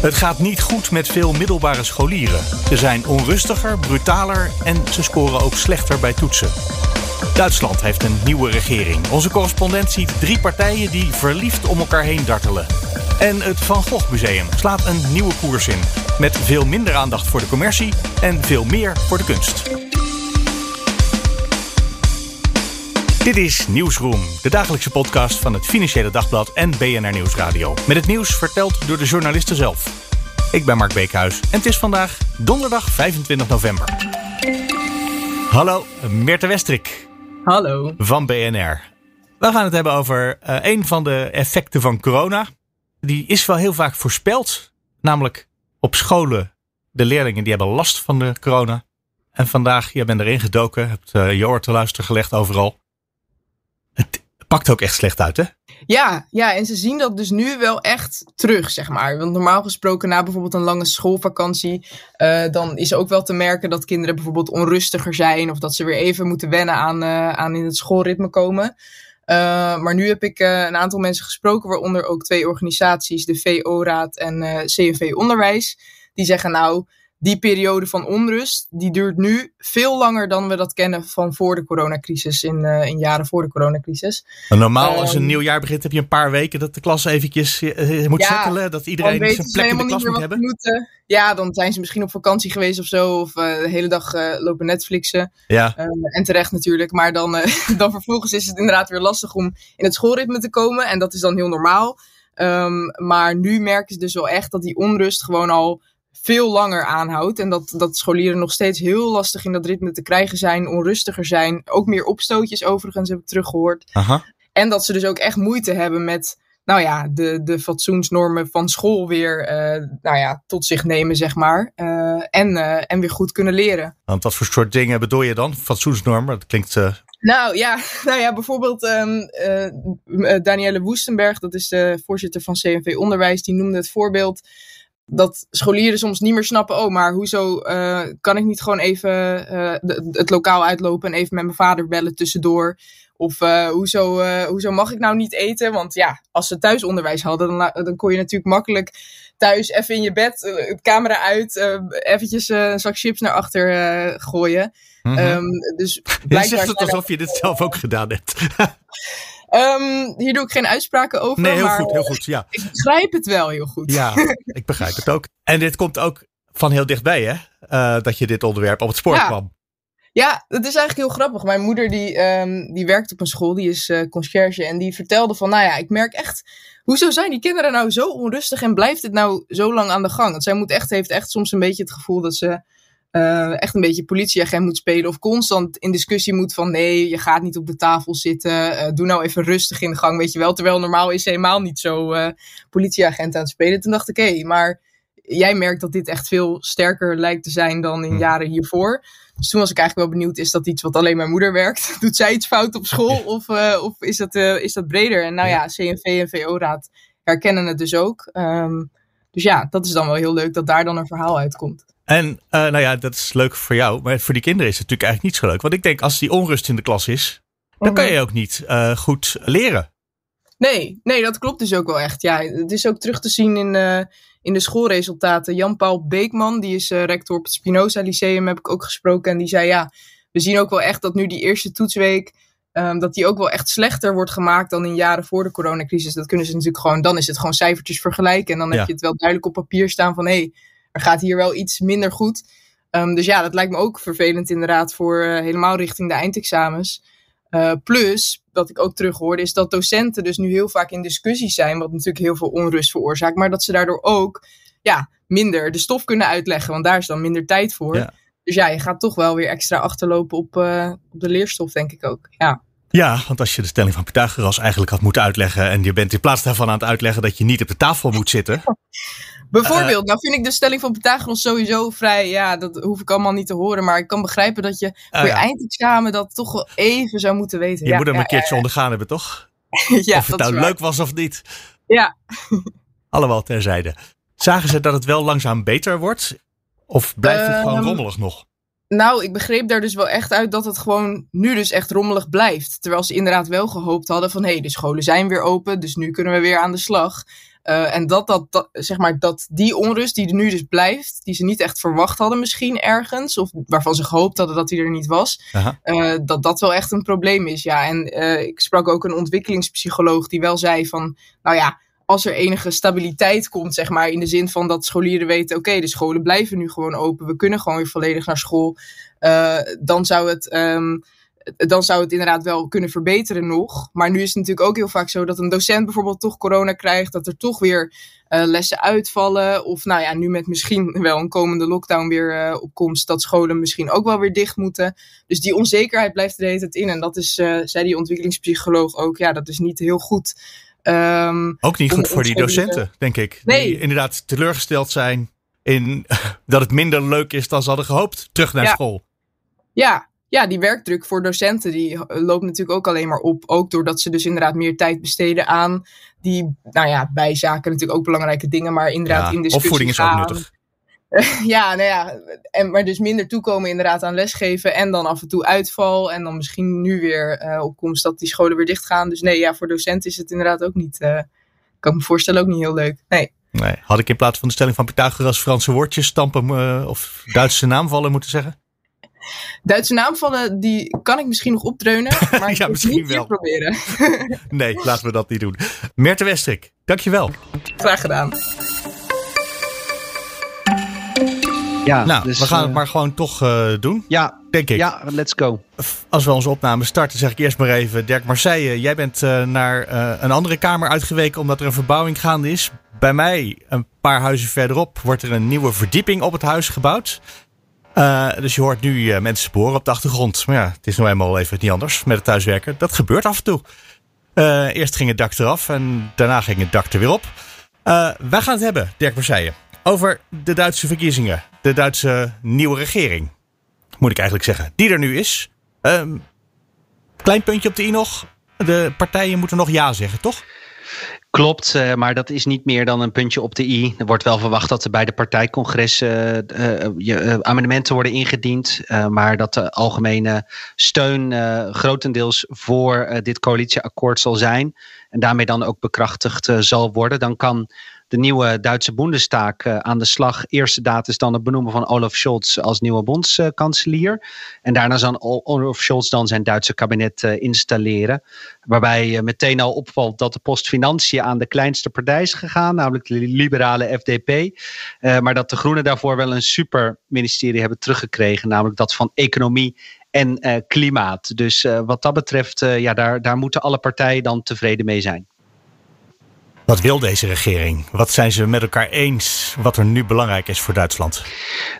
Het gaat niet goed met veel middelbare scholieren. Ze zijn onrustiger, brutaler en ze scoren ook slechter bij toetsen. Duitsland heeft een nieuwe regering. Onze correspondent ziet drie partijen die verliefd om elkaar heen dartelen. En het Van Gogh Museum slaat een nieuwe koers in. Met veel minder aandacht voor de commercie en veel meer voor de kunst. Dit is Nieuwsroom, de dagelijkse podcast van het Financiële Dagblad en BNR Nieuwsradio. Met het nieuws verteld door de journalisten zelf. Ik ben Mark Beekhuis en het is vandaag donderdag 25 november. Hallo, Meerte Westrik. Hallo. Van BNR. We gaan het hebben over uh, een van de effecten van corona. Die is wel heel vaak voorspeld. Namelijk op scholen, de leerlingen die hebben last van de corona. En vandaag, jij bent erin gedoken, hebt uh, je oor te luisteren gelegd overal. Het pakt ook echt slecht uit, hè? Ja, ja, en ze zien dat dus nu wel echt terug, zeg maar. Want normaal gesproken, na bijvoorbeeld een lange schoolvakantie, uh, dan is ook wel te merken dat kinderen bijvoorbeeld onrustiger zijn. Of dat ze weer even moeten wennen aan, uh, aan in het schoolritme komen. Uh, maar nu heb ik een aantal mensen gesproken, waaronder ook twee organisaties, de VO-raad en CNV Onderwijs. Die zeggen nou, die periode van onrust, die duurt nu veel langer dan we dat kennen van voor de coronacrisis, in, uh, in jaren voor de coronacrisis. normaal als een ehm, nieuw jaar begint heb je een paar weken dat de klas eventjes uh, moet ja, settelen, dat iedereen zijn plek in de klas moet hebben. Moeten. Ja, dan zijn ze misschien op vakantie geweest of zo, of uh, de hele dag lopen Netflixen. Ja. en terecht natuurlijk, maar dan, dan vervolgens is het inderdaad weer lastig om in het schoolritme te komen en dat is dan heel normaal. Um, maar nu merken ze dus wel echt dat die onrust gewoon al veel langer aanhoudt. En dat, dat scholieren nog steeds heel lastig in dat ritme te krijgen zijn, onrustiger zijn. Ook meer opstootjes overigens heb ik teruggehoord. Aha. En dat ze dus ook echt moeite hebben met, nou ja, de, de fatsoensnormen van school weer, uh, nou ja, tot zich nemen, zeg maar. Uh, en, uh, en weer goed kunnen leren. Want wat voor soort dingen bedoel je dan? Fatsoensnormen? Dat klinkt... Nou ja, nou ja, bijvoorbeeld um, Danielle Woestenberg, dat is de voorzitter van CNV Onderwijs, die noemde het voorbeeld dat scholieren soms niet meer snappen, oh, maar hoezo uh, kan ik niet gewoon even uh, het lokaal uitlopen en even met mijn vader bellen tussendoor? Of uh, hoezo, hoezo mag ik nou niet eten? Want ja, als ze thuisonderwijs hadden, dan, dan kon je natuurlijk makkelijk thuis even in je bed, de camera uit, eventjes een zak chips naar achter gooien. Mm -hmm. um, dus je zegt het alsof je dit zelf ook gedaan hebt. Um, hier doe ik geen uitspraken over. Nee, heel maar, goed, heel goed. Ja. Ik begrijp het wel heel goed. Ja, ik begrijp het ook. En dit komt ook van heel dichtbij, hè? Uh, dat je dit onderwerp op het spoor ja. kwam. Ja, dat is eigenlijk heel grappig. Mijn moeder die, um, die werkt op een school, die is uh, conciërge. En die vertelde van, nou ja, ik merk echt... Hoezo zijn die kinderen nou zo onrustig en blijft het nou zo lang aan de gang? Want zij moet echt, heeft echt soms een beetje het gevoel dat ze uh, echt een beetje politieagent moet spelen. Of constant in discussie moet van nee, je gaat niet op de tafel zitten. Uh, doe nou even rustig in de gang, weet je wel. Terwijl normaal is ze helemaal niet zo uh, politieagent aan het spelen. Toen dacht ik, hé, hey, maar jij merkt dat dit echt veel sterker lijkt te zijn dan in jaren hiervoor. Dus toen was ik eigenlijk wel benieuwd, is dat iets wat alleen mijn moeder werkt? Doet zij iets fout op school of, of is, dat, is dat breder? En nou ja, CNV en VO-raad herkennen het dus ook. Um, dus ja, dat is dan wel heel leuk dat daar dan een verhaal uitkomt. En uh, nou ja, dat is leuk voor jou. Maar voor die kinderen is het natuurlijk eigenlijk niet zo leuk. Want ik denk, als die onrust in de klas is, dan kan je ook niet uh, goed leren. Nee, nee, dat klopt dus ook wel echt. Ja, het is ook terug te zien in, uh, in de schoolresultaten. Jan-Paul Beekman, die is rector op het Spinoza Lyceum, heb ik ook gesproken. En die zei, ja, we zien ook wel echt dat nu die eerste toetsweek... Um, dat die ook wel echt slechter wordt gemaakt dan in jaren voor de coronacrisis. Dat kunnen ze natuurlijk gewoon, dan is het gewoon cijfertjes vergelijken. En dan ja. heb je het wel duidelijk op papier staan van hé, hey, er gaat hier wel iets minder goed. Um, dus ja, dat lijkt me ook vervelend inderdaad voor uh, helemaal richting de eindexamens. Uh, plus, wat ik ook terug hoorde, is dat docenten dus nu heel vaak in discussies zijn, wat natuurlijk heel veel onrust veroorzaakt, maar dat ze daardoor ook ja, minder de stof kunnen uitleggen, want daar is dan minder tijd voor. Ja. Dus ja, je gaat toch wel weer extra achterlopen op, uh, op de leerstof, denk ik ook. Ja. Ja, want als je de stelling van Pythagoras eigenlijk had moeten uitleggen en je bent in plaats daarvan aan het uitleggen dat je niet op de tafel moet zitten. Bijvoorbeeld, nou vind ik de stelling van Pythagoras sowieso vrij, ja, dat hoef ik allemaal niet te horen, maar ik kan begrijpen dat je voor je eindexamen dat toch wel even zou moeten weten. Je moet hem een keertje ondergaan hebben, toch? ja, of het nou leuk was of niet. Ja. Allemaal terzijde. Zagen ze dat het wel langzaam beter wordt? Of blijft het gewoon ehm, rommelig nog? Nou, ik begreep daar dus wel echt uit dat het gewoon nu dus echt rommelig blijft. Terwijl ze inderdaad wel gehoopt hadden van hé, hey, de scholen zijn weer open, dus nu kunnen we weer aan de slag. Uh, en dat, dat, dat, zeg maar, dat die onrust die er nu dus blijft, die ze niet echt verwacht hadden misschien ergens, of waarvan ze gehoopt hadden dat die er niet was, uh, dat dat wel echt een probleem is. Ja, en uh, ik sprak ook een ontwikkelingspsycholoog die wel zei van, nou ja, als er enige stabiliteit komt, zeg maar, in de zin van dat scholieren weten, oké, de scholen blijven nu gewoon open, we kunnen gewoon weer volledig naar school, dan zou het. Um, dan zou het inderdaad wel kunnen verbeteren nog. Maar nu is het natuurlijk ook heel vaak zo dat een docent bijvoorbeeld toch corona krijgt, dat er toch weer uh, lessen uitvallen. Of nou ja, nu met misschien wel een komende lockdown weer uh, op komst, dat scholen misschien ook wel weer dicht moeten. Dus die onzekerheid blijft er de hele tijd in. En dat is, uh, zei die ontwikkelingspsycholoog ook, ja, dat is niet heel goed. Um, ook niet goed voor die docenten, denk ik. Nee. Die inderdaad teleurgesteld zijn in dat het minder leuk is dan ze hadden gehoopt. Terug naar ja. school. Ja, ja, die werkdruk voor docenten die loopt natuurlijk ook alleen maar op. Ook doordat ze dus inderdaad meer tijd besteden aan die, nou ja, bijzaken natuurlijk ook belangrijke dingen, maar inderdaad ja, in discussie Opvoeding is ook nuttig. ja, nou ja, en, maar dus minder toekomen inderdaad aan lesgeven en dan af en toe uitval en dan misschien nu weer uh, opkomst dat die scholen weer dicht gaan. Dus nee, ja, voor docenten is het inderdaad ook niet, uh, kan ik me voorstellen, ook niet heel leuk. Nee. Nee, had ik in plaats van de stelling van Pythagoras Franse woordjes stampen uh, of Duitse naamvallen moeten zeggen? Duitse naamvallen, die kan ik misschien nog opdreunen. Maar ja, ik misschien niet wel. proberen. nee, laten we dat niet doen. Merte Westrik, dankjewel. Graag gedaan. Ja, nou, dus, we gaan uh, het maar gewoon toch uh, doen. Ja, denk ik. Ja, let's go. Als we onze opname starten, zeg ik eerst maar even: Dirk Marseille, jij bent uh, naar een andere kamer uitgeweken omdat er een verbouwing gaande is. Bij mij, een paar huizen verderop, wordt er een nieuwe verdieping op het huis gebouwd. Uh, dus je hoort nu uh, mensen sporen op de achtergrond. Maar ja, het is nou eenmaal even niet anders met het thuiswerken. Dat gebeurt af en toe. Uh, eerst ging het dak eraf en daarna ging het dak er weer op. wij gaan het hebben, Dirk Marseille, over de Duitse verkiezingen. De Duitse nieuwe regering, moet ik eigenlijk zeggen. Die er nu is. klein puntje op de i nog. De partijen moeten nog ja zeggen, toch? Klopt, uh, maar dat is niet meer dan een puntje op de i. Er wordt wel verwacht dat er bij de partijcongressen uh, uh, amendementen worden ingediend. maar dat de algemene steun grotendeels voor dit coalitieakkoord zal zijn. En daarmee dan ook bekrachtigd zal worden. Dan kan de nieuwe Duitse Bundestag uh, aan de slag. Eerste daad is dan het benoemen van Olaf Scholz als nieuwe bondskanselier. en daarna zal Olaf Scholz dan zijn Duitse kabinet uh, installeren. Waarbij uh, meteen al opvalt dat de post financiën aan de kleinste partij is gegaan, namelijk de liberale FDP. maar dat de Groenen daarvoor wel een superministerie hebben teruggekregen, namelijk dat van economie en klimaat. Dus wat dat betreft, ja, daar, daar moeten alle partijen dan tevreden mee zijn. Wat wil deze regering? Wat zijn ze met elkaar eens wat er nu belangrijk is voor Duitsland?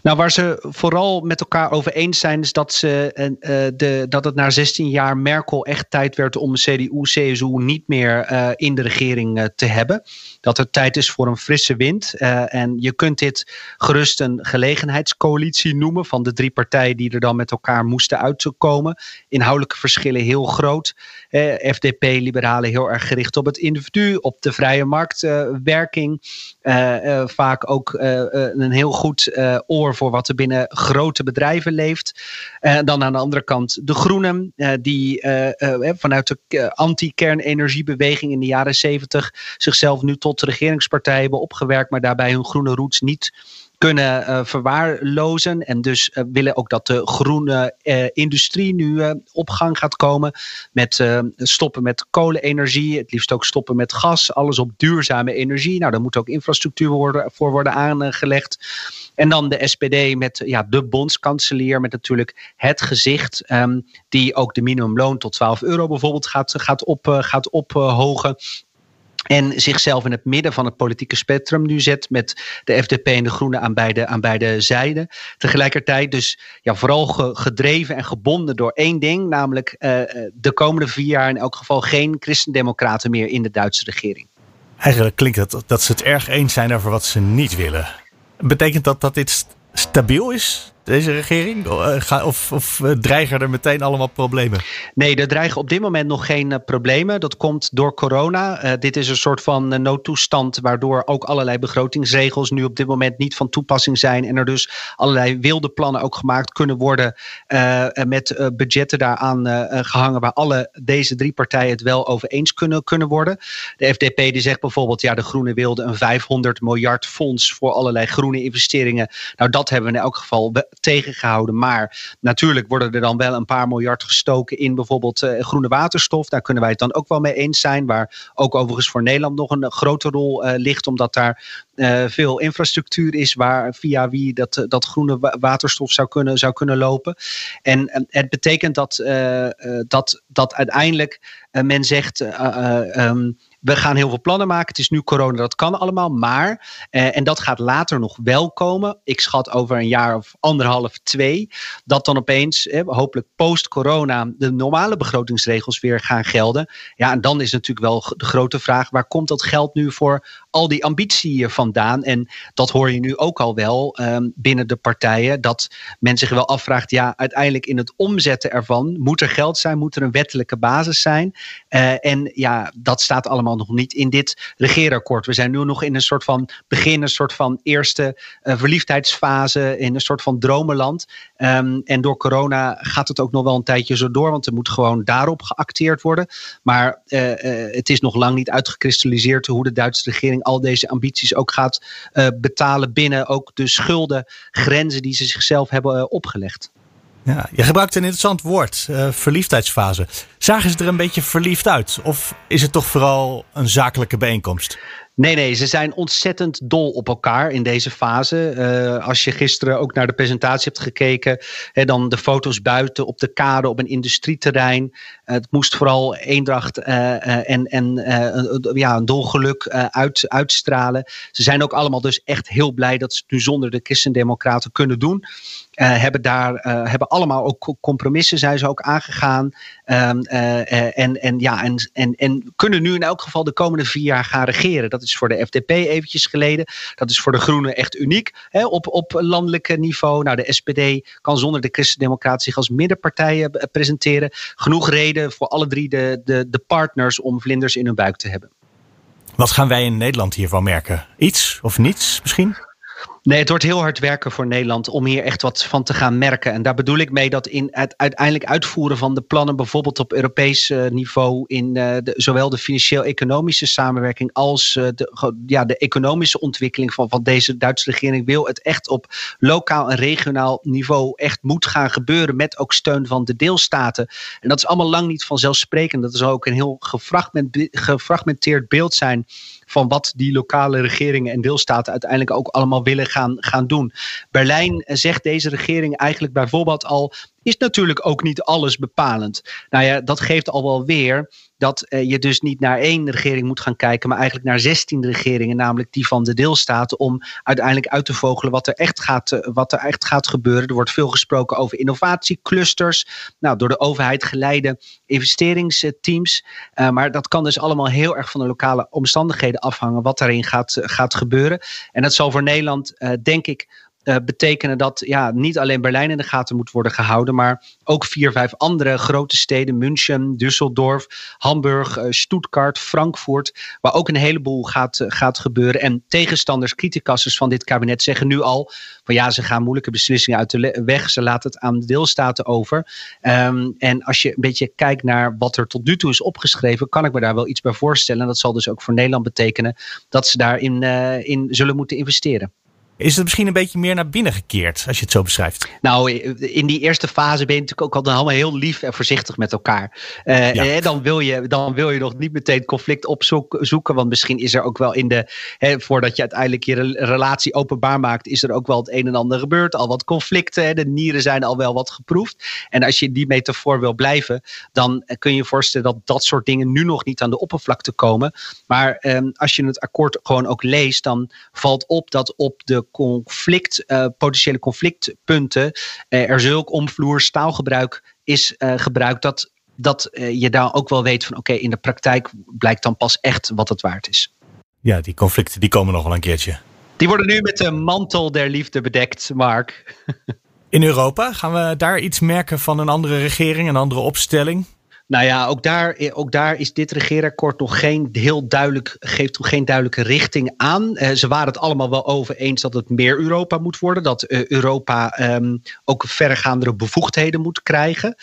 Nou, waar ze vooral met elkaar over eens zijn, is dat, ze, uh, de, dat het na 16 jaar Merkel echt tijd werd om CDU, CSU niet meer uh, in de regering uh, te hebben. Dat het tijd is voor een frisse wind. en je kunt dit gerust een gelegenheidscoalitie noemen van de drie partijen die er dan met elkaar moesten uitkomen. Inhoudelijke verschillen heel groot. FDP, liberalen heel erg gericht op het individu, op de vrije marktwerking. Uh, uh, vaak ook uh, een heel goed oor voor wat er binnen grote bedrijven leeft. dan aan de andere kant de Groenen, die vanuit de anti-kernenergiebeweging in de jaren zeventig zichzelf nu tot regeringspartij hebben opgewerkt, maar daarbij hun groene roots niet kunnen uh, verwaarlozen. En dus uh, willen ook dat de groene uh, industrie nu op gang gaat komen. Met stoppen met kolenenergie. Het liefst ook stoppen met gas. Alles op duurzame energie. Nou, daar moet ook infrastructuur worden, voor worden aangelegd. En dan de SPD met ja, de bondskanselier. Met natuurlijk het gezicht. Um, die ook de minimumloon tot 12 euro bijvoorbeeld gaat, gaat, op, gaat ophogen. En zichzelf in het midden van het politieke spectrum nu zet met de FDP en de Groenen aan beide, aan beide zijden. Tegelijkertijd dus ja, vooral ge, gedreven en gebonden door één ding, namelijk uh, de komende vier jaar in elk geval geen christendemocraten meer in de Duitse regering. Eigenlijk klinkt het dat ze het erg eens zijn over wat ze niet willen. Betekent dat dat dit stabiel is? Deze regering? Eh, of, of eh, dreigen er meteen allemaal problemen? Nee, er dreigen op dit moment nog geen eh, problemen. Dat komt door corona. dit is een soort van noodtoestand waardoor ook allerlei begrotingsregels nu op dit moment niet van toepassing zijn. En er dus allerlei wilde plannen ook gemaakt kunnen worden met budgetten daaraan gehangen waar alle deze drie partijen het wel over eens kunnen, kunnen worden. De FDP die zegt bijvoorbeeld, ja de Groenen wilden een 500 miljard fonds voor allerlei groene investeringen. Nou dat hebben we in elk geval tegengehouden. Maar natuurlijk worden er dan wel een paar miljard gestoken in bijvoorbeeld uh, groene waterstof. Daar kunnen wij het dan ook wel mee eens zijn. Waar ook overigens voor Nederland nog een grote rol uh, ligt, omdat daar uh, veel infrastructuur is waar, via wie dat, dat groene waterstof zou kunnen, zou kunnen lopen. En het betekent dat, dat, dat uiteindelijk men zegt. Um, we gaan heel veel plannen maken. Het is nu corona, dat kan allemaal. Maar, eh, en dat gaat later nog wel komen. Ik schat over een jaar of anderhalf, twee. Dat dan opeens, eh, hopelijk post-corona, de normale begrotingsregels weer gaan gelden. Ja, en dan is natuurlijk wel de grote vraag: waar komt dat geld nu voor al die ambitie vandaan? En dat hoor je nu ook al wel um, binnen de partijen. Dat men zich wel afvraagt: ja, uiteindelijk in het omzetten ervan moet er geld zijn, moet er een wettelijke basis zijn. Uh, en ja, dat staat allemaal nog niet in dit regeerakkoord. We zijn nu nog in een soort van begin, een soort van eerste uh, verliefdheidsfase, in een soort van dromenland. Um, en door corona gaat het ook nog wel een tijdje zo door, want er moet gewoon daarop geacteerd worden. Maar uh, het is nog lang niet uitgekristalliseerd hoe de Duitse regering al deze ambities ook gaat betalen binnen ook de schuldengrenzen die ze zichzelf hebben opgelegd. Ja, je gebruikt een interessant woord, uh, verliefdheidsfase. Zagen ze er een beetje verliefd uit? Of is het toch vooral een zakelijke bijeenkomst? Nee, nee, ze zijn ontzettend dol op elkaar in deze fase. Uh, als je gisteren ook naar de presentatie hebt gekeken, hè, dan de foto's buiten op de kade op een industrieterrein. Uh, het moest vooral eendracht uh, en, en ja, een dolgeluk uit, uitstralen. Ze zijn ook allemaal dus echt heel blij dat ze het nu zonder de christendemocraten kunnen doen. Uh, hebben daar uh, hebben allemaal ook compromissen zijn ze ook aangegaan. Um, uh, en, en, ja, en, en, en kunnen nu in elk geval de komende vier jaar gaan regeren. Dat is voor de FDP eventjes geleden. Dat is voor de Groenen echt uniek hè, op, op landelijk niveau. Nou, de SPD kan zonder de Christen-Democraten zich als middenpartij presenteren. Genoeg reden voor alle drie de, de, de partners om vlinders in hun buik te hebben. Wat gaan wij in Nederland hiervan merken? Iets of niets misschien? Nee, het wordt heel hard werken voor Nederland om hier echt wat van te gaan merken. En daar bedoel ik mee dat in het uiteindelijk uitvoeren van de plannen, bijvoorbeeld op Europees uh, niveau, in uh, de, zowel de financieel-economische samenwerking als uh, de, ja, de economische ontwikkeling van, van deze Duitse regering, wil het echt op lokaal en regionaal niveau echt moet gaan gebeuren. Met ook steun van de deelstaten. En dat is allemaal lang niet vanzelfsprekend. Dat is ook een heel gefragmenteerd beeld zijn van wat die lokale regeringen en deelstaten uiteindelijk ook allemaal willen gaan, gaan doen. Berlijn zegt deze regering eigenlijk bijvoorbeeld al, is natuurlijk ook niet alles bepalend. Nou ja, dat geeft al wel weer dat uh, je dus niet naar één regering moet gaan kijken, maar eigenlijk naar 16 regeringen, namelijk die van de deelstaten, om uiteindelijk uit te vogelen wat er echt gaat, uh, wat er echt gaat gebeuren. Er wordt veel gesproken over innovatieclusters, nou, door de overheid geleide investeringsteams. Uh, maar dat kan dus allemaal heel erg van de lokale omstandigheden afhangen wat daarin gaat, gaat gebeuren. En dat zal voor Nederland, denk ik, uh, betekenen dat ja, niet alleen Berlijn in de gaten moet worden gehouden, maar ook vier, vijf andere grote steden, München, Düsseldorf, Hamburg, uh, Stuttgart, Frankfurt, waar ook een heleboel gaat, uh, gaat gebeuren. En tegenstanders, criticassers van dit kabinet zeggen nu al van ja, ze gaan moeilijke beslissingen uit de weg, ze laten het aan de deelstaten over. Um, en als je een beetje kijkt naar wat er tot nu toe is opgeschreven, kan ik me daar wel iets bij voorstellen. En dat zal dus ook voor Nederland betekenen dat ze daarin in zullen moeten investeren. Is het misschien een beetje meer naar binnen gekeerd, als je het zo beschrijft? Nou, in die eerste fase ben je natuurlijk ook altijd allemaal heel lief en voorzichtig met elkaar. Uh, ja. dan, wil je, dan wil je nog niet meteen conflict opzoeken, want misschien is er ook wel in de, hè, voordat je uiteindelijk je relatie openbaar maakt, is er ook wel het een en ander gebeurd. Al wat conflicten, hè, de nieren zijn al wel wat geproefd. En als je die metafoor wil blijven, dan kun je je voorstellen dat dat soort dingen nu nog niet aan de oppervlakte komen. Maar um, als je het akkoord gewoon ook leest, dan valt op dat op de conflict, uh, potentiële conflictpunten uh, er zulk omvloers taalgebruik is uh, gebruikt dat, dat je daar ook wel weet van oké, okay, in de praktijk blijkt dan pas echt wat het waard is. Ja, die conflicten die komen nog wel een keertje. Die worden nu met de mantel der liefde bedekt, Mark. In Europa gaan we daar iets merken van een andere regering, een andere opstelling? Nou ja, ook daar, ook daar is dit regeerakkoord nog geen heel duidelijk, geeft geen duidelijke richting aan. Uh, ze waren het allemaal wel over eens dat het meer Europa moet worden. Dat uh, Europa um, ook verregaandere bevoegdheden moet krijgen.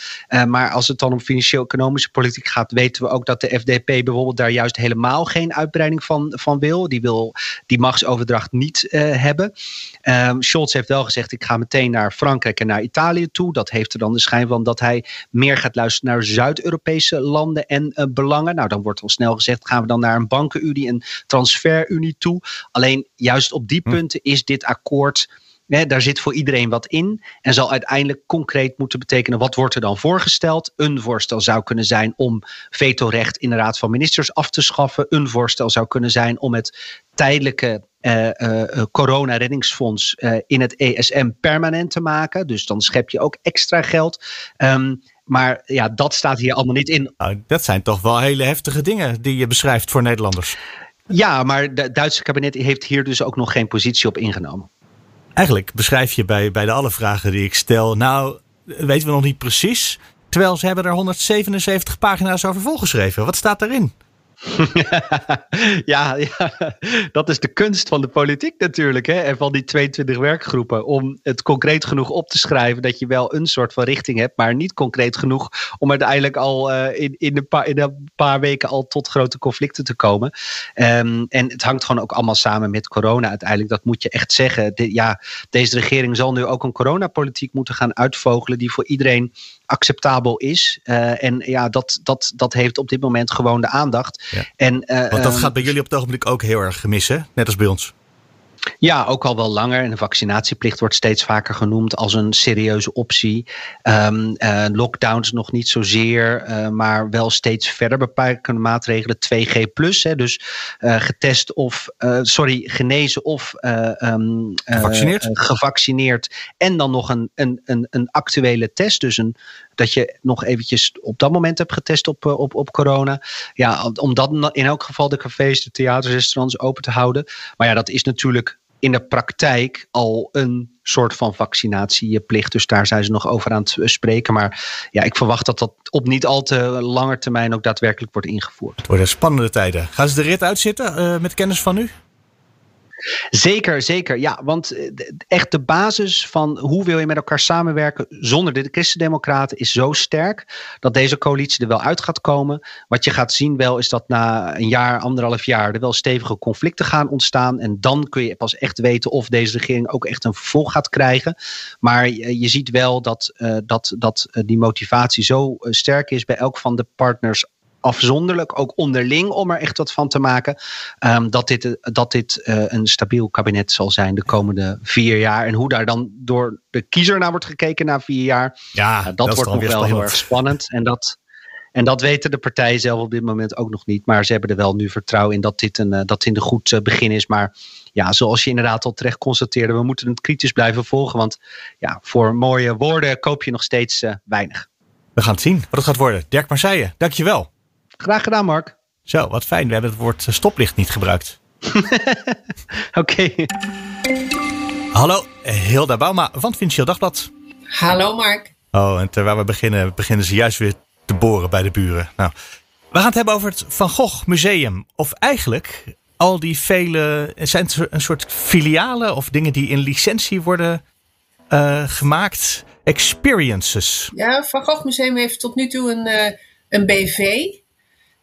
Maar als het dan om financieel-economische politiek gaat, weten we ook dat de FDP bijvoorbeeld daar juist helemaal geen uitbreiding van, van wil. Die wil die machtsoverdracht niet hebben. Um, Scholz heeft wel gezegd: ik ga meteen naar Frankrijk en naar Italië toe. Dat heeft er dan de schijn van dat hij meer gaat luisteren naar Zuid-Europa. Europese landen en uh, belangen. Nou, dan wordt al snel gezegd, gaan we dan naar een bankenunie en transferunie toe. Alleen juist op die hm. punten is dit akkoord... daar zit voor iedereen wat in en zal uiteindelijk concreet moeten betekenen wat wordt er dan voorgesteld. Een voorstel zou kunnen zijn om vetorecht in de Raad van Ministers af te schaffen. Een voorstel zou kunnen zijn om het tijdelijke uh, uh, corona-reddingsfonds uh, in het ESM permanent te maken. Dus dan schep je ook extra geld. Um, maar ja, dat staat hier allemaal niet in. Nou, dat zijn toch wel hele heftige dingen die je beschrijft voor Nederlanders. Ja, maar het Duitse kabinet heeft hier dus ook nog geen positie op ingenomen. Eigenlijk beschrijf je bij, bij de alle vragen die ik stel, nou weten we nog niet precies. Terwijl ze hebben er 177 pagina's over volgeschreven. Wat staat daarin? ja, dat is de kunst van de politiek natuurlijk. Hè? En van die 22 werkgroepen. Om het concreet genoeg op te schrijven dat je wel een soort van richting hebt. Maar niet concreet genoeg om uiteindelijk al uh, in, in, een paar, in een paar weken al tot grote conflicten te komen. Um, en het hangt gewoon ook allemaal samen met corona uiteindelijk. Dat moet je echt zeggen. Ja, deze regering zal nu ook een coronapolitiek moeten gaan uitvogelen. Die voor iedereen acceptabel is. Uh, en ja, dat, dat, dat heeft op dit moment gewoon de aandacht. Ja. En, uh, Want dat ehm, gaat bij jullie op het ogenblik ook heel erg gemissen, net als bij ons. Ja, ook al wel langer. En de vaccinatieplicht wordt steeds vaker genoemd als een serieuze optie. Um, uh, lockdowns nog niet zozeer, uh, maar wel steeds verder beperkende maatregelen. 2G plus, hè, dus uh, getest of, sorry, genezen of um, gevaccineerd. gevaccineerd. En dan nog een, een, een, een actuele test. Dus een, dat je nog eventjes op dat moment hebt getest op, op, op corona. Ja, om dat in elk geval de cafés, de theaters, restaurants open te houden. Maar ja, dat is natuurlijk in de praktijk al een soort van vaccinatieplicht. Dus daar zijn ze nog over aan het spreken. Maar ja, ik verwacht dat dat op niet al te lange termijn ook daadwerkelijk wordt ingevoerd. Het worden spannende tijden. Gaan ze de rit uitzitten uh, met kennis van nu? Zeker, zeker. Ja, want eh, echt de basis van hoe wil je met elkaar samenwerken zonder de Christendemocraten is zo sterk dat deze coalitie er wel uit gaat komen. Wat je gaat zien wel is dat na een jaar, anderhalf jaar er wel stevige conflicten gaan ontstaan. En dan kun je pas echt weten of deze regering ook echt een vervolg gaat krijgen. Maar je ziet wel dat, uh, dat, dat uh, die motivatie zo sterk is bij elk van de partners afzonderlijk, ook onderling, om er echt wat van te maken. Um, dat dit, dat dit uh, een stabiel kabinet zal zijn de komende vier jaar. En hoe daar dan door de kiezer naar wordt gekeken na vier jaar. Ja, uh, dat, dat wordt nog wel spannend. heel erg spannend. En dat, en dat weten de partijen zelf op dit moment ook nog niet. Maar ze hebben er wel nu vertrouwen in dat dit een, uh, dat dit een goed begin is. Maar ja, zoals je inderdaad al terecht constateerde, we moeten het kritisch blijven volgen. Want ja, voor mooie woorden koop je nog steeds weinig. We gaan het zien wat het gaat worden. Dirk Marseille, dankjewel. Graag gedaan, Mark. Zo, wat fijn. We hebben het woord stoplicht niet gebruikt. Oké. Okay. Hallo, Hilda Bauma van het Financieel Dagblad. Hallo, Mark. Oh, en terwijl we beginnen, beginnen ze juist weer te boren bij de buren. Nou, we gaan het hebben over het Van Gogh Museum. Of eigenlijk al die vele. Zijn het een soort filialen of dingen die in licentie worden uh, gemaakt? Experiences. Ja, Van Gogh Museum heeft tot nu toe een, uh, een BV.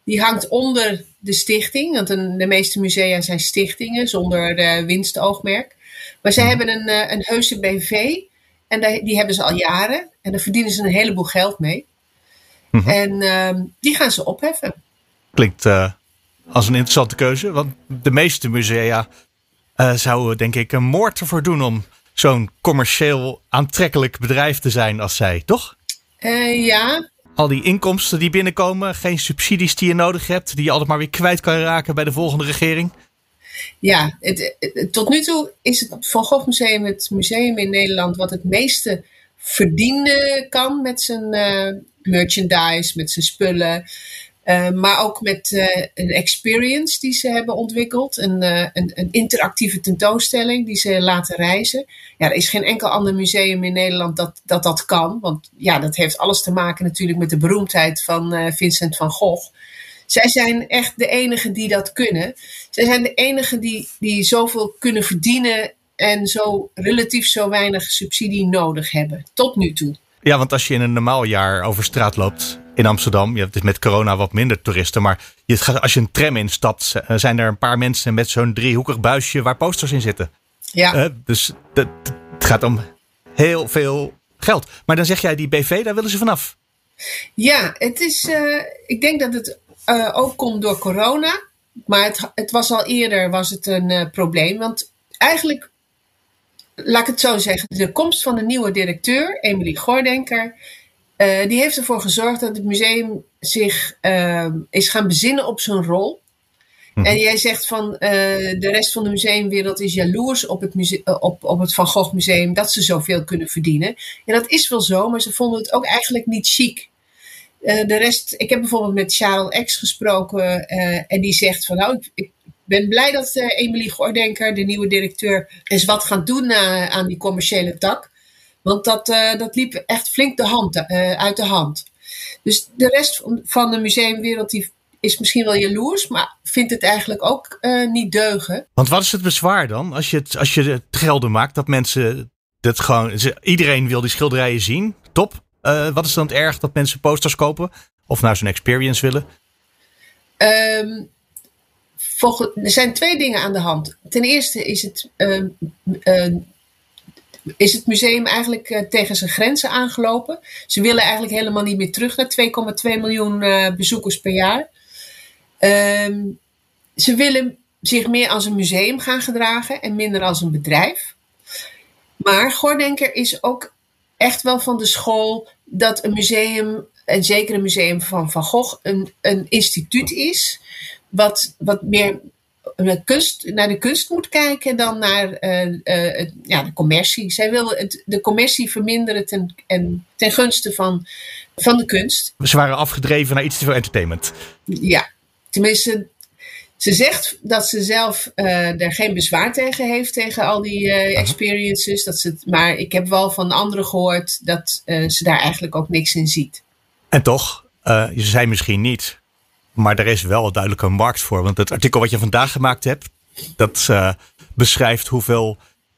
Die hangt onder de stichting, want een, de meeste musea zijn stichtingen zonder uh, winstoogmerk. Maar mhm. hebben een, uh, een heuse BV en die hebben ze al jaren en daar verdienen ze een heleboel geld mee. Mm-hmm. En uh, die gaan ze opheffen. Klinkt uh, als een interessante keuze, want de meeste musea zouden denk ik een moord ervoor doen om zo'n commercieel aantrekkelijk bedrijf te zijn als zij, toch? ja, al die inkomsten die binnenkomen, geen subsidies die je nodig hebt, die je altijd maar weer kwijt kan raken bij de volgende regering? Ja, tot nu toe is het Van Gogh Museum het museum in Nederland wat het meeste verdienen kan met zijn uh, merchandise, met zijn spullen. Uh, maar ook met uh, een experience die ze hebben ontwikkeld. Een, uh, een, een, interactieve tentoonstelling die ze laten reizen. Ja, er is geen enkel ander museum in Nederland dat dat, dat kan. Want ja, dat heeft alles te maken natuurlijk met de beroemdheid van Vincent van Gogh. Zij zijn echt de enigen die dat kunnen. Zij zijn de enigen die, die zoveel kunnen verdienen en zo relatief zo weinig subsidie nodig hebben. Tot nu toe. Ja, want als je in een normaal jaar over straat loopt in Amsterdam, je hebt met corona wat minder toeristen, maar je, als je een tram instapt, zijn er een paar mensen met zo'n driehoekig buisje waar posters in zitten. Ja. Uh, dus het gaat om heel veel geld. Maar dan zeg jij die BV, daar willen ze vanaf. Ja, het is, uh, ik denk dat het uh, ook komt door corona. Maar het, het, was al eerder was het een probleem. Want eigenlijk laat ik het zo zeggen, de komst van de nieuwe directeur, Emily Gordenker, uh, die heeft ervoor gezorgd dat het museum zich uh, is gaan bezinnen op zijn rol. Mhm. En jij zegt van uh, de rest van de museumwereld is jaloers op het, museum, op, op het Van Gogh Museum dat ze zoveel kunnen verdienen. En dat is wel zo, maar ze vonden het ook eigenlijk niet chic. de rest, ik heb bijvoorbeeld met Charles X gesproken en die zegt van nou, ik, ben blij dat Emily Gordenker, de nieuwe directeur, eens wat gaat doen aan die commerciële tak. Want dat, uh, dat liep echt flink de hand, uit de hand. Dus de rest van de museumwereld die is misschien wel jaloers, maar vindt het eigenlijk ook niet deugen. Want wat is het bezwaar dan als je het, als je het gelden maakt dat mensen dat gewoon. Iedereen wil die schilderijen zien. Top. wat is dan het erg dat mensen posters kopen? Of nou zo'n experience willen? Um, er zijn twee dingen aan de hand. Ten eerste is het, uh, is het museum eigenlijk uh, tegen zijn grenzen aangelopen. Ze willen eigenlijk helemaal niet meer terug naar 2,2 miljoen bezoekers per jaar. Ehm, ze willen zich meer als een museum gaan gedragen en minder als een bedrijf. Maar Gordenker is ook echt wel van de school dat een museum, en zeker een museum van Van Gogh, een, een instituut is wat, wat meer naar, kunst, naar de kunst moet kijken dan naar uh, ja, de commercie. Zij wil het, de commercie verminderen ten, en, ten gunste van, van de kunst. Ze waren afgedreven naar iets te veel entertainment. Ja, tenminste, ze zegt dat ze zelf uh, er geen bezwaar tegen heeft, tegen al die uh, experiences. Dat ze, maar ik heb wel van anderen gehoord dat uh, ze daar eigenlijk ook niks in ziet. En toch, ze zei misschien niet maar er is wel duidelijk een markt voor. Want het artikel wat je vandaag gemaakt hebt, dat uh, beschrijft hoeveel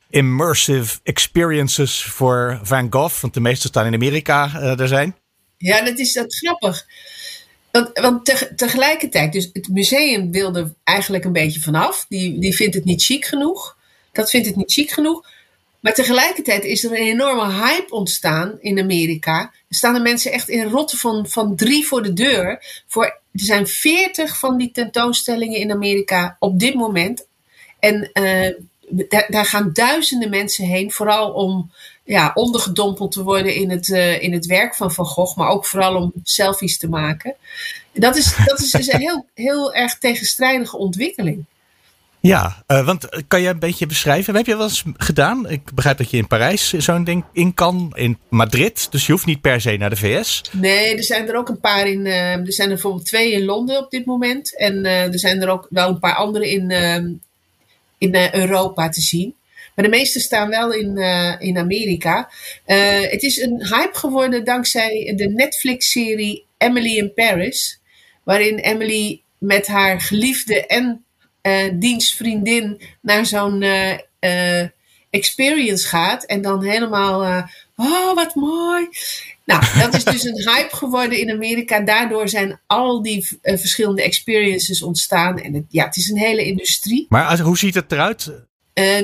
immersive experiences voor Van Gogh, want de meeste staan in Amerika, uh, er zijn. Ja, dat is dat grappig. Want, want te, tegelijkertijd, dus het museum wilde eigenlijk een beetje vanaf. Die, die vindt het niet chic genoeg. Dat vindt het niet chic genoeg. Maar tegelijkertijd is er een enorme hype ontstaan in Amerika. Er staan de mensen echt in rotten van, van drie voor de deur. Voor, er zijn veertig van die tentoonstellingen in Amerika op dit moment. En uh, daar, gaan duizenden mensen heen, vooral om ja, ondergedompeld te worden in het, uh, in het werk van Van Gogh, maar ook vooral om selfies te maken. Dat is, dat is dus een heel, heel erg tegenstrijdige ontwikkeling. Ja, uh, want eh, kan je een beetje beschrijven? Heb je wel eens gedaan? Ik begrijp dat je in Parijs zo'n ding in kan, in Madrid. Dus je hoeft niet per se naar de VS. Nee, er zijn er ook een paar in. Uh, er zijn er bijvoorbeeld twee in Londen op dit moment. En er zijn er ook wel een paar andere in, in Europa te zien. Maar de meeste staan wel in, in Amerika. het is een hype geworden dankzij de Netflix-serie Emily in Paris. Waarin Emily met haar geliefde en dienstvriendin naar zo'n uh, experience gaat. En dan helemaal, oh wat mooi. Nou, dat is dus een hype geworden in Amerika. Daardoor zijn al die verschillende experiences ontstaan. En het, ja, het is een hele industrie. Maar hoe ziet het eruit?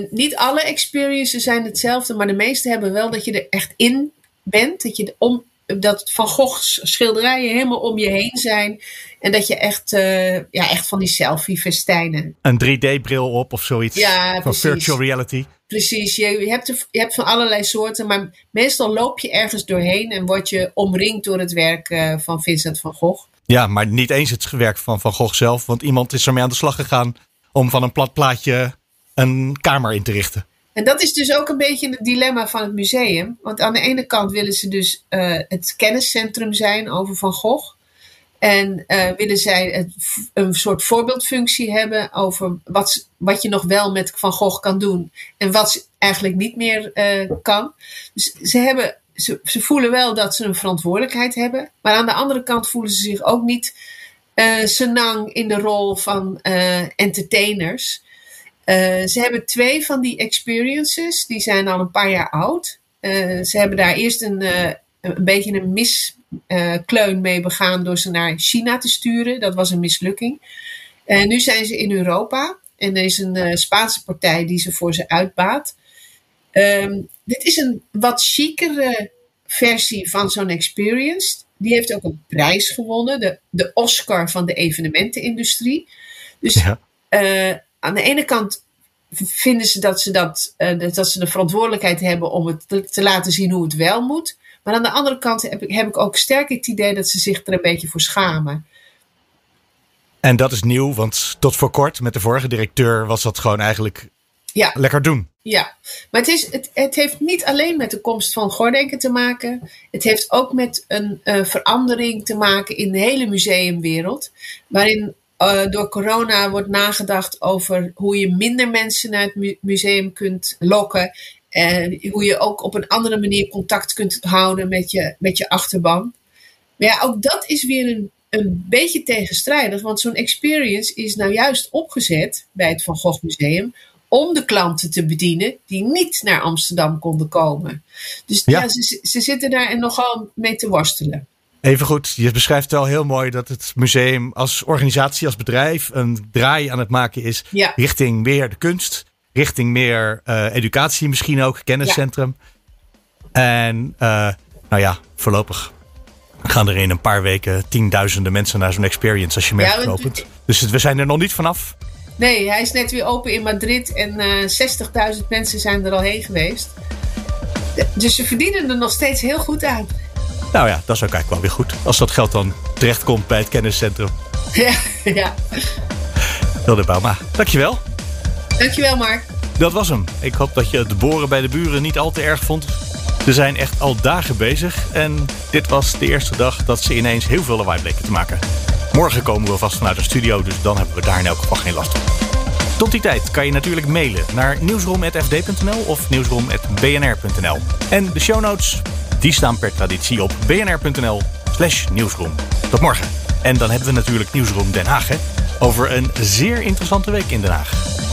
niet alle experiences zijn hetzelfde, maar de meeste hebben wel dat je er echt in bent. Dat je om, dat Van Gogh's schilderijen helemaal om je heen zijn. En dat je echt, uh, ja, echt van die selfie-festijnen. Een 3D-bril op of zoiets. Ja, van virtual reality. Precies, je, je, hebt er, je hebt van allerlei soorten, maar meestal loop je ergens doorheen en word je omringd door het werk uh, van Vincent van Gogh. Ja, maar niet eens het werk van Van Gogh zelf, want iemand is ermee aan de slag gegaan om van een plat plaatje een kamer in te richten. En dat is dus ook een beetje het dilemma van het museum. Want aan de ene kant willen ze dus uh, het kenniscentrum zijn over Van Gogh. En uh, willen zij een soort voorbeeldfunctie hebben over wat, wat je nog wel met Van Gogh kan doen en wat eigenlijk niet meer uh, kan. Dus ze, hebben, ze, ze voelen wel dat ze een verantwoordelijkheid hebben, maar aan de andere kant voelen ze zich ook niet senang in de rol van entertainers. Ze hebben twee van die experiences, die zijn al een paar jaar oud. ze hebben daar eerst een, een beetje een miskleun mee begaan door ze naar China te sturen. Dat was een mislukking. En nu zijn ze in Europa. En er is een Spaanse partij die ze voor ze uitbaat. Um, dit is een wat chicere versie van zo'n experience. Die heeft ook een prijs gewonnen. De, de Oscar van de evenementenindustrie. Dus ja. Aan de ene kant vinden ze dat ze, dat, uh, dat ze de verantwoordelijkheid hebben om het te, te, laten zien hoe het wel moet. Maar aan de andere kant heb ik, heb ik ook sterk het idee dat ze zich er een beetje voor schamen. En dat is nieuw, want tot voor kort met de vorige directeur was dat gewoon eigenlijk ja. lekker doen. Ja, maar het, is, het, het heeft niet alleen met de komst van Gordenken te maken. Het heeft ook met een uh, verandering te maken in de hele museumwereld. Waarin uh, door corona wordt nagedacht over hoe je minder mensen naar het museum kunt lokken. En hoe je ook op een andere manier contact kunt houden met je, met je achterban. Maar ja, ook dat is weer een, een beetje tegenstrijdig. Want zo'n experience is nou juist opgezet bij het Van Gogh Museum om de klanten te bedienen die niet naar Amsterdam konden komen. Dus ja, ze, ze zitten daar nogal mee te worstelen. Even goed, je beschrijft wel heel mooi dat het museum als organisatie, als bedrijf, een draai aan het maken is richting meer de kunst richting meer uh, educatie misschien ook, kenniscentrum. En uh, nou ja, voorlopig gaan er in een paar weken tienduizenden mensen naar zo'n experience als je merkt ja, opent. Dus we zijn er nog niet vanaf. Nee, hij is net weer open in Madrid en uh, eh, 60.000 mensen zijn er al heen geweest. Dus ze verdienen er nog steeds heel goed aan. Nou ja, dat is ook eigenlijk wel weer goed. Als dat geld dan terechtkomt bij het kenniscentrum. Ja, ja. Hilde Bauma, dankjewel. Dankjewel, Mark. Dat was hem. Ik hoop dat je het boren bij de buren niet al te erg vond. Ze zijn echt al dagen bezig en dit was de eerste dag dat ze ineens heel veel lawaai bleken te maken. Morgen komen we vast vanuit de studio, dus dan hebben we daar in elk geval geen last van. Tot die tijd kan je natuurlijk mailen naar nieuwsroom.fd.nl of nieuwsroom.bnr.nl. En de show notes, die staan per traditie op bnr.nl slash nieuwsroom. Tot morgen. En dan hebben we natuurlijk Nieuwsroom Den Haag? Over een zeer interessante week in Den Haag.